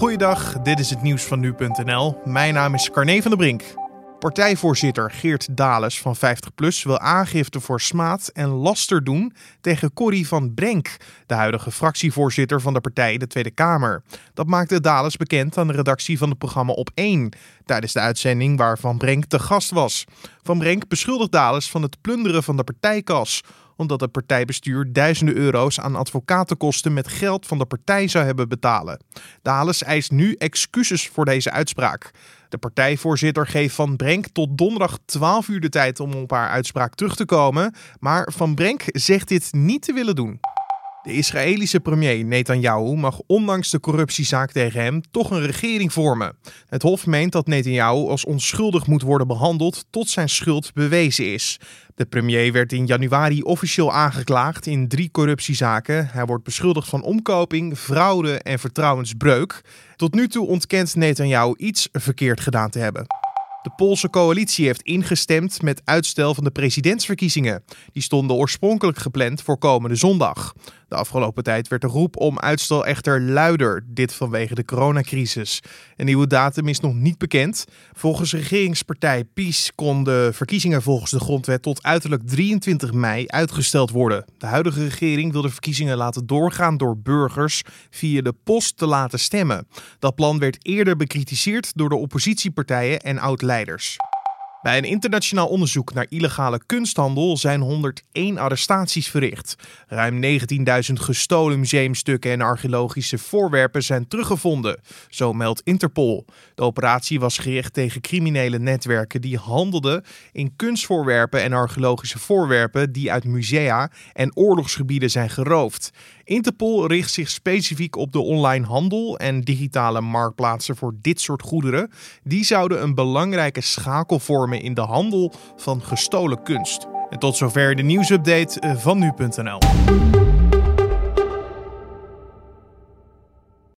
Goeiedag, dit is het nieuws van nu.nl. Mijn naam is Carne van der Brink. Partijvoorzitter Geert Dales van 50PLUS wil aangifte voor smaad en laster doen tegen Corrie van Brenk, de huidige fractievoorzitter van de partij de Tweede Kamer. Dat maakte Dales bekend aan de redactie van het programma Op 1 tijdens de uitzending waar Van Brenk te gast was. Van Brenk beschuldigt Dales van het plunderen van de partijkas omdat het partijbestuur duizenden euro's aan advocatenkosten met geld van de partij zou hebben betalen. Dales eist nu excuses voor deze uitspraak. De partijvoorzitter geeft Van Brenk tot donderdag 12 uur de tijd om op haar uitspraak terug te komen, maar Van Brenk zegt dit niet te willen doen. De Israëlische premier Netanyahu mag ondanks de corruptiezaak tegen hem toch een regering vormen. Het Hof meent dat Netanyahu als onschuldig moet worden behandeld tot zijn schuld bewezen is. De premier werd in januari officieel aangeklaagd in drie corruptiezaken. Hij wordt beschuldigd van omkoping, fraude en vertrouwensbreuk. Tot nu toe ontkent Netanyahu iets verkeerd gedaan te hebben. De Poolse coalitie heeft ingestemd met uitstel van de presidentsverkiezingen. Die stonden oorspronkelijk gepland voor komende zondag. De afgelopen tijd werd de roep om uitstel echter luider, dit vanwege de coronacrisis. Een nieuwe datum is nog niet bekend. Volgens regeringspartij PiS kon de verkiezingen volgens de grondwet tot uiterlijk 23 mei uitgesteld worden. De huidige regering wil de verkiezingen laten doorgaan door burgers via de post te laten stemmen. Dat plan werd eerder bekritiseerd door de oppositiepartijen en oud-leiders. Bij een internationaal onderzoek naar illegale kunsthandel zijn 101 arrestaties verricht. Ruim 19.000 gestolen museumstukken en archeologische voorwerpen zijn teruggevonden, zo meldt Interpol. De operatie was gericht tegen criminele netwerken die handelden in kunstvoorwerpen en archeologische voorwerpen die uit musea en oorlogsgebieden zijn geroofd. Interpol richt zich specifiek op de online handel en digitale marktplaatsen voor dit soort goederen. Die zouden een belangrijke schakel in de handel van gestolen kunst. En tot zover de nieuwsupdate van nu.nl.